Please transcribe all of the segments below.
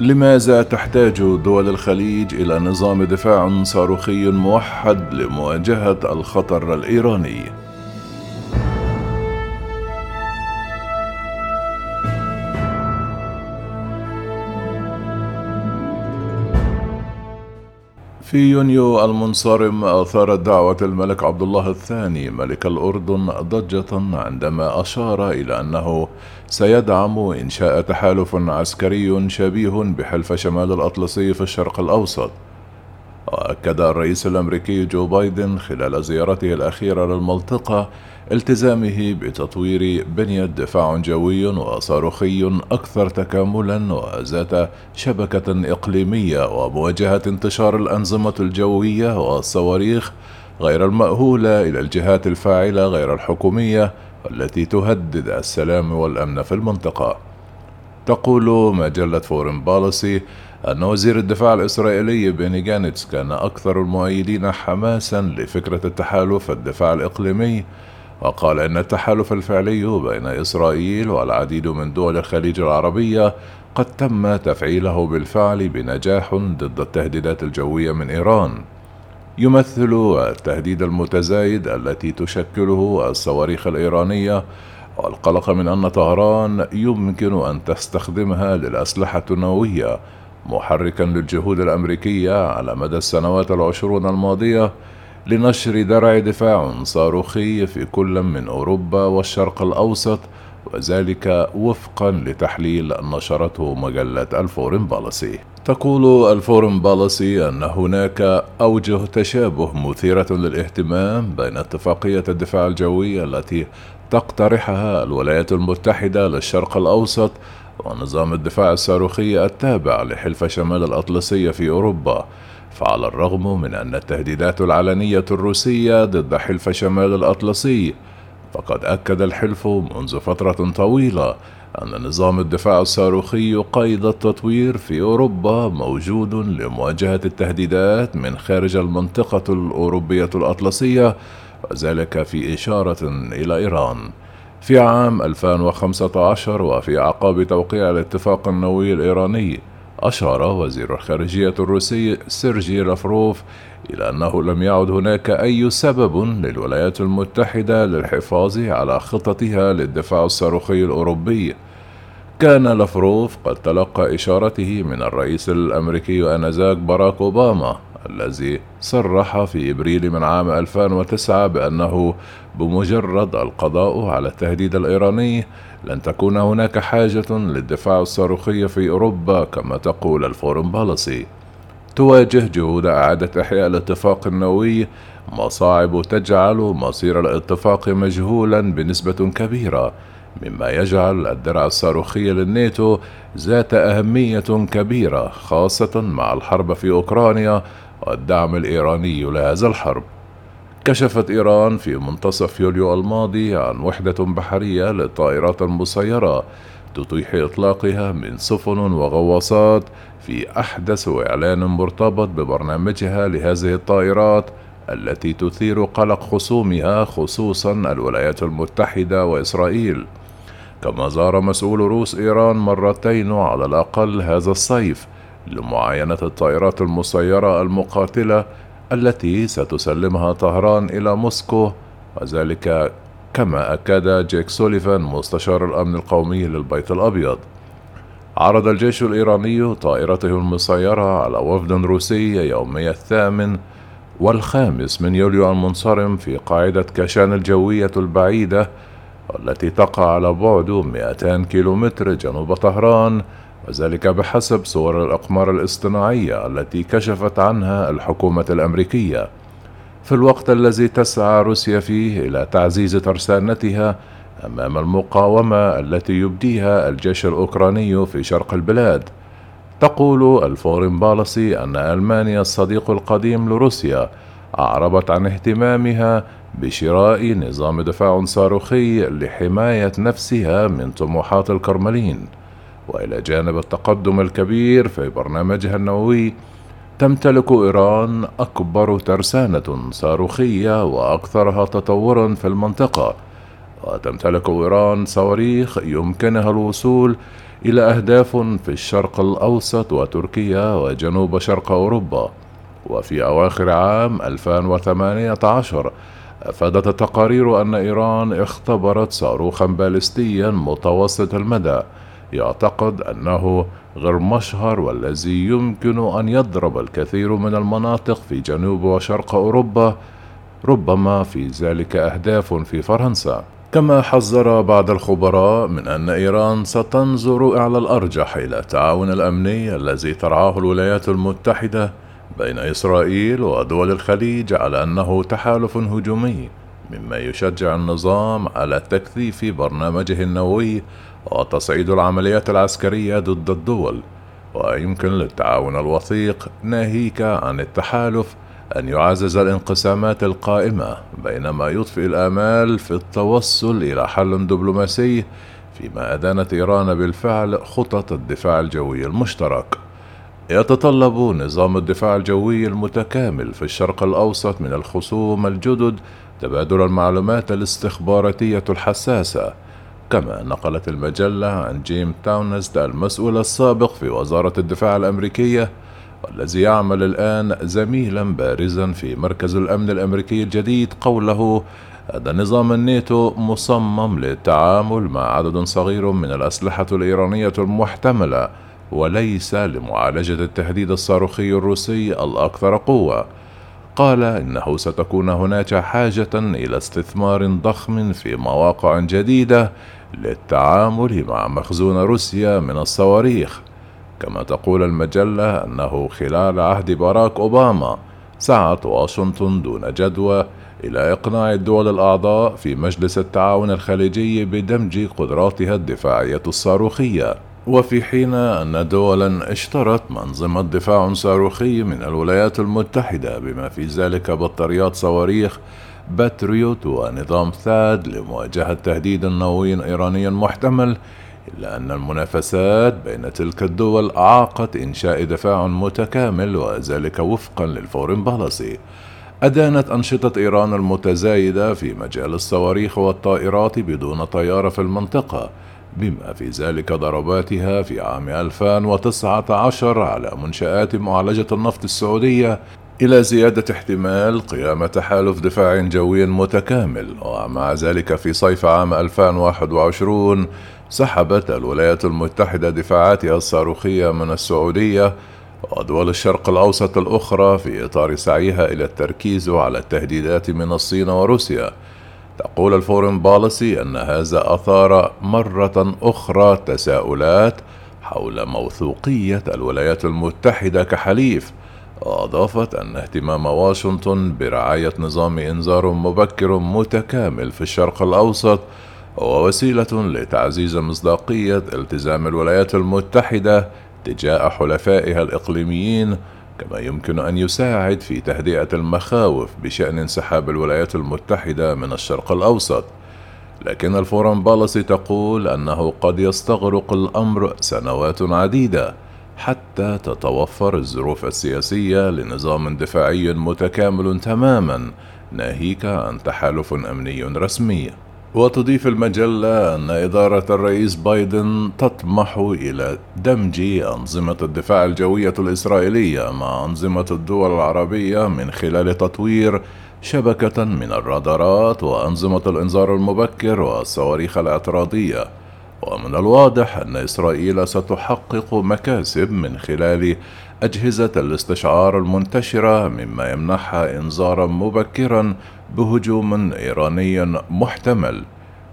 لماذا تحتاج دول الخليج إلى نظام دفاع صاروخي موحد لمواجهة الخطر الإيراني؟ في يونيو المنصرم أثارت دعوة الملك عبد الله الثاني ملك الأردن ضجة عندما أشار إلى أنه سيدعم إنشاء تحالف عسكري شبيه بحلف شمال الأطلسي في الشرق الأوسط. وأكد الرئيس الأمريكي جو بايدن خلال زيارته الأخيرة للمنطقة التزامه بتطوير بنية دفاع جوي وصاروخي أكثر تكاملا وذات شبكة إقليمية ومواجهة انتشار الأنظمة الجوية والصواريخ غير المأهولة إلى الجهات الفاعلة غير الحكومية التي تهدد السلام والأمن في المنطقة. تقول مجلة Foreign Policy أن وزير الدفاع الإسرائيلي بيني جانتس كان أكثر المؤيدين حماسا لفكرة التحالف الدفاع الإقليمي وقال إن التحالف الفعلي بين إسرائيل والعديد من دول الخليج العربية قد تم تفعيله بالفعل بنجاح ضد التهديدات الجوية من إيران. يمثل التهديد المتزايد التي تشكله الصواريخ الإيرانية والقلق من أن طهران يمكن أن تستخدمها للأسلحة النووية محركا للجهود الأمريكية على مدى السنوات العشرون الماضية لنشر درع دفاع صاروخي في كل من أوروبا والشرق الأوسط وذلك وفقا لتحليل نشرته مجلة الفورن باليسي تقول الفورن باليسي أن هناك أوجه تشابه مثيرة للاهتمام بين اتفاقية الدفاع الجوي التي تقترحها الولايات المتحدة للشرق الأوسط ونظام الدفاع الصاروخي التابع لحلف شمال الأطلسي في أوروبا فعلى الرغم من أن التهديدات العلنية الروسية ضد حلف شمال الأطلسي فقد أكد الحلف منذ فترة طويلة أن نظام الدفاع الصاروخي قيد التطوير في أوروبا موجود لمواجهة التهديدات من خارج المنطقة الأوروبية الأطلسية وذلك في إشارة إلى إيران. في عام 2015 وفي أعقاب توقيع الاتفاق النووي الإيراني أشار وزير الخارجية الروسي سيرجي لافروف إلى أنه لم يعد هناك أي سبب للولايات المتحدة للحفاظ على خططها للدفاع الصاروخي الأوروبي. كان لافروف قد تلقى إشارته من الرئيس الأمريكي آنذاك باراك أوباما. الذي صرح في إبريل من عام 2009 بأنه بمجرد القضاء على التهديد الإيراني لن تكون هناك حاجة للدفاع الصاروخي في أوروبا كما تقول ال Foreign Policy تواجه جهود إعادة إحياء الاتفاق النووي. مصاعب تجعل مصير الاتفاق مجهولا بنسبة كبيرة مما يجعل الدرع الصاروخي للناتو ذات أهمية كبيرة خاصة مع الحرب في أوكرانيا والدعم الإيراني لهذا الحرب. كشفت إيران في منتصف يوليو الماضي عن وحدة بحرية للطائرات المسيرة تتيح إطلاقها من سفن وغواصات في أحدث إعلان مرتبط ببرنامجها لهذه الطائرات التي تثير قلق خصومها خصوصا الولايات المتحدة وإسرائيل. كما زار مسؤول روس إيران مرتين على الأقل هذا الصيف لمعاينة الطائرات المسيرة المقاتلة التي ستسلمها طهران إلى موسكو وذلك كما أكد جيك سوليفان مستشار الأمن القومي للبيت الأبيض. عرض الجيش الإيراني طائرته المسيرة على وفد روسي يومي الثامن والخامس من يوليو المنصرم في قاعدة كاشان الجوية البعيدة والتي تقع على بعد 200 كيلومتر جنوب طهران وذلك بحسب صور الأقمار الاصطناعية التي كشفت عنها الحكومة الأمريكية. في الوقت الذي تسعى روسيا فيه إلى تعزيز ترسانتها أمام المقاومة التي يبديها الجيش الأوكراني في شرق البلاد. تقول الفورين بالسي أن ألمانيا الصديق القديم لروسيا أعربت عن اهتمامها بشراء نظام دفاع صاروخي لحماية نفسها من طموحات الكرملين. وإلى جانب التقدم الكبير في برنامجها النووي تمتلك إيران أكبر ترسانة صاروخية وأكثرها تطورا في المنطقة. وتمتلك إيران صواريخ يمكنها الوصول إلى أهداف في الشرق الأوسط وتركيا وجنوب شرق أوروبا. وفي أواخر عام 2018 أفادت التقارير أن إيران اختبرت صاروخا باليستيا متوسط المدى. يعتقد أنه غير مشهر والذي يمكن أن يضرب الكثير من المناطق في جنوب وشرق أوروبا ربما في ذلك أهداف في فرنسا. كما حذر بعض الخبراء من أن إيران ستنظر على الأرجح إلى التعاون الأمني الذي ترعاه الولايات المتحدة بين إسرائيل ودول الخليج على أنه تحالف هجومي. مما يشجع النظام على تكثيف برنامجه النووي وتصعيد العمليات العسكرية ضد الدول ويمكن للتعاون الوثيق ناهيك عن التحالف أن يعزز الانقسامات القائمة بينما يطفئ الآمال في التوصل إلى حل دبلوماسي فيما أدانت إيران بالفعل خطط الدفاع الجوي المشترك. يتطلب نظام الدفاع الجوي المتكامل في الشرق الأوسط من الخصوم الجدد تبادل المعلومات الاستخباراتية الحساسة. كما نقلت المجلة عن جيم تاونسند المسؤول السابق في وزارة الدفاع الأمريكية والذي يعمل الآن زميلا بارزا في مركز الأمن الأمريكي الجديد قوله أن نظام الناتو مصمم للتعامل مع عدد صغير من الأسلحة الإيرانية المحتملة وليس لمعالجة التهديد الصاروخي الروسي الأكثر قوة. قال إنه ستكون هناك حاجة إلى استثمار ضخم في مواقع جديدة للتعامل مع مخزون روسيا من الصواريخ. كما تقول المجلة أنه خلال عهد باراك أوباما سعت واشنطن دون جدوى إلى إقناع الدول الأعضاء في مجلس التعاون الخليجي بدمج قدراتها الدفاعية الصاروخية. وفي حين أن دولا اشترت منظمة دفاع صاروخي من الولايات المتحدة بما في ذلك بطاريات صواريخ باتريوت ونظام ثاد لمواجهة تهديد نووي إيراني محتمل إلا أن المنافسات بين تلك الدول أعاقت إنشاء دفاع متكامل وذلك وفقا لل Foreign Policy أدانت أنشطة إيران المتزايدة في مجال الصواريخ والطائرات بدون طيارة في المنطقة بما في ذلك ضرباتها في عام 2019 على منشآت معالجة النفط السعودية إلى زيادة احتمال قيام تحالف دفاع جوي متكامل. ومع ذلك في صيف عام 2021 سحبت الولايات المتحدة دفاعاتها الصاروخية من السعودية ودول الشرق الأوسط الأخرى في إطار سعيها إلى التركيز على التهديدات من الصين وروسيا. تقول الفورن باليسي أن هذا أثار مرة أخرى تساؤلات حول موثوقية الولايات المتحدة كحليف وأضافت أن اهتمام واشنطن برعاية نظام إنذار مبكر متكامل في الشرق الأوسط هو وسيلة لتعزيز مصداقية التزام الولايات المتحدة تجاه حلفائها الإقليميين كما يمكن أن يساعد في تهدئة المخاوف بشأن انسحاب الولايات المتحدة من الشرق الأوسط. لكن الفورم بالاسي تقول أنه قد يستغرق الأمر سنوات عديدة حتى تتوفر الظروف السياسية لنظام دفاعي متكامل تماما ناهيك عن تحالف أمني رسمي. وتضيف المجلة أن إدارة الرئيس بايدن تطمح إلى دمج أنظمة الدفاع الجوية الإسرائيلية مع أنظمة الدول العربية من خلال تطوير شبكة من الرادارات وأنظمة الإنذار المبكر والصواريخ الإعتراضية. ومن الواضح أن إسرائيل ستحقق مكاسب من خلال أجهزة الاستشعار المنتشرة مما يمنحها إنذارا مبكرا بهجوم إيراني محتمل.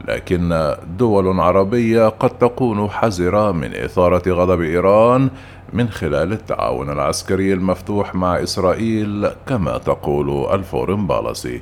لكن دول عربية قد تكون حذرة من إثارة غضب إيران من خلال التعاون العسكري المفتوح مع إسرائيل كما تقول الفورم بالاسي.